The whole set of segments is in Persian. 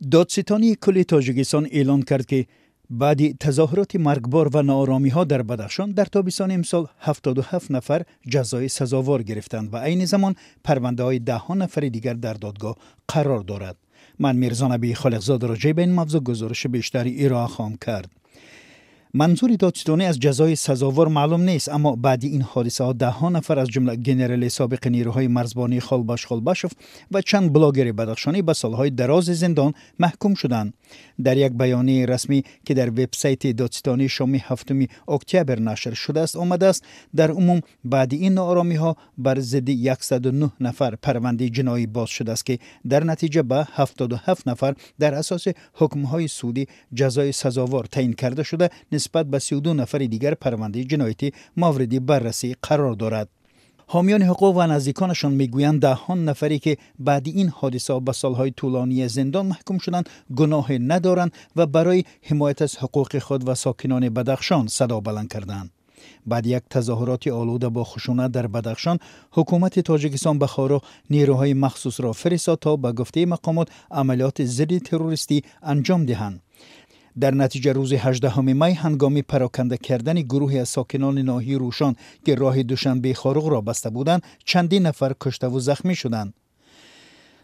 دادستانی کل تاجیکستان اعلان کرد که بعد تظاهرات مرگبار و نارامی ها در بدخشان در تابستان امسال 77 نفر جزای سزاوار گرفتند و عین زمان پرونده های ده ها نفر دیگر در دادگاه قرار دارد. من میرزا نبی خالقزاد راجع به این موضوع گزارش منظور دادستانی از جزای سزاوار معلوم نیست اما بعد این حادثه ها ده ها نفر از جمله گنرال سابق نیروهای مرزبانی خالباش خالباشف و چند بلاگر بدخشانی به سالهای دراز زندان محکوم شدند. در یک بیانیه رسمی که در وبسایت دادستانی شامی هفتمی اکتبر نشر شده است آمده است در عموم بعد این نارامی ها بر ضد 109 نفر پرونده جنایی باز شده است که در نتیجه به 77 نفر در اساس حکم های سودی جزای سزاوار تعیین کرده شده نسبت به 32 نفر دیگر پرونده جنایتی مورد بررسی قرار دارد. حامیان حقوق و نزدیکانشان می‌گویند دهان نفری که بعد این حادثه به سالهای طولانی زندان محکوم شدند گناه ندارند و برای حمایت از حقوق خود و ساکنان بدخشان صدا بلند کردند. بعد یک تظاهرات آلوده با خشونت در بدخشان حکومت تاجیکستان به خارو نیروهای مخصوص را فرستاد تا به گفته مقامات عملیات ضد تروریستی انجام دهند. در نتیجه روز 18 می هنگامی پراکنده کردن گروهی از ساکنان ناحیه روشان که راه دوشنبه خارق را بسته بودند چندین نفر کشته و زخمی شدند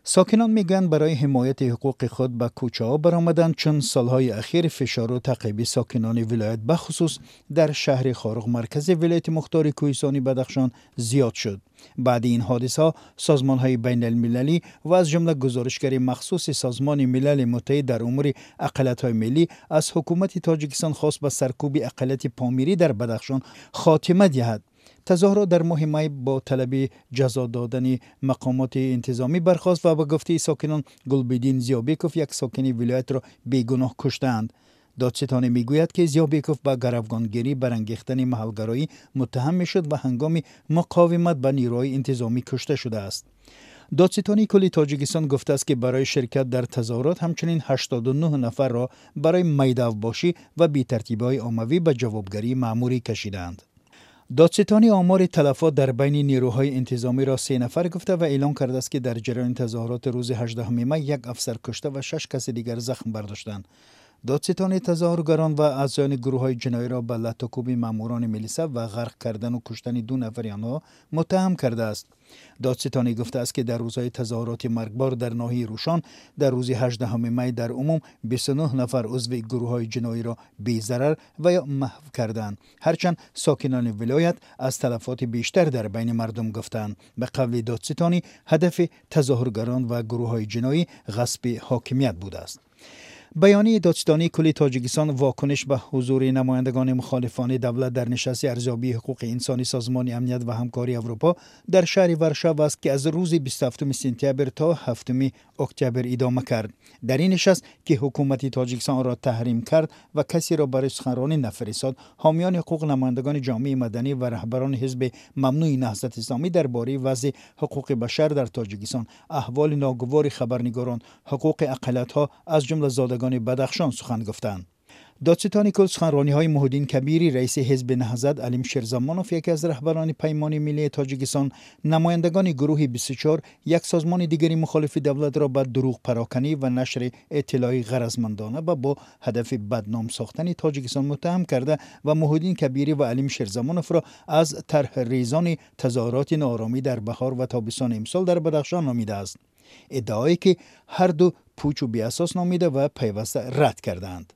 ساکنان میگن برای حمایت حقوق خود به کوچه ها برآمدند چون سالهای اخیر فشار و تعقیب ساکنان ولایت بخصوص در شهر خارق مرکز ولایت مختار کوهستانی بدخشان زیاد شد. بعد این حادثه ها سازمان های بین المللی و از جمله گزارشگر مخصوص سازمان ملل متحد در امور اقلیت های ملی از حکومت تاجیکستان خواست به سرکوب اقلیت پامیری در بدخشان خاتمه دهد. تظاهرات در ماه می با طلب جزا دادن مقامات انتظامی برخواست و به گفته ساکنان گلبدین زیابیکوف یک ساکن ولایت را بیگناه کشتند دادستان می‌گوید که زیابیکوف به گروگانگیری برانگیختن محلگرایی متهم می‌شد و هنگام مقاومت به نیروهای انتظامی کشته شده است دادستانی کلی تاجیکستان گفته است که برای شرکت در تظاهرات همچنین 89 نفر را برای میدو باشی و بیترتیبی های آموی به جوابگری معموری کشیدند. دادستانی آمار تلفات در بین نیروهای انتظامی را سه نفر گفته و اعلام کرده است که در جریان تظاهرات روز 18 می یک افسر کشته و شش کس دیگر زخم برداشتند. دادستان تظاهرگران و اعضایان گروه های جنایی را به لطکوب ماموران ملیسه و غرق کردن و کشتن دو نفر آنها متهم کرده است. دادستانی گفته است که در روزهای تظاهرات مرگبار در ناحیه روشان در روز 18 می در عموم 29 نفر عضو گروه های جنایی را بیزرر و یا محو کردند هرچند ساکنان ولایت از تلفات بیشتر در بین مردم گفتند به قول دادستانی هدف تظاهرگران و گروه های جنایی غصب حاکمیت بوده است. بیانیه دادستانی کلی تاجیکستان واکنش به حضور نمایندگان مخالفان دولت در نشست ارزیابی حقوق انسانی سازمان امنیت و همکاری اروپا در شهر ورشاو است که از روز 27 سپتامبر تا 7 اکتبر ادامه کرد. در این نشست که حکومت تاجیکستان را تحریم کرد و کسی را برای سخنرانی نفرستاد حامیان حقوق نمایندگان جامعه مدنی و رهبران حزب ممنوع نهضت اسلامی درباره وضع حقوق بشر در تاجیکستان. احوال ناگوار خبرنگاران حقوق اقلیت‌ها از جمله زادگان بدخشان سخن گفتند. دادستان کل سخنرانی های مهدین کبیری رئیس حزب نهضت علیم شیرزمانوف یکی از رهبران پیمان ملی تاجیکستان نمایندگان گروه 24 یک سازمان دیگری مخالف دولت را به دروغ پراکنی و نشر اطلاعی غرضمندانه و با هدف بدنام ساختن تاجیکستان متهم کرده و مهدین کبیری و علیم شیرزمانوف را از طرح ریزان تظاهرات نارامی در بهار و تابستان امسال در بدخشان نامیده است. ادعایی که هر دو پوچ و بیاساس نامیده و پیوسته رد کردند.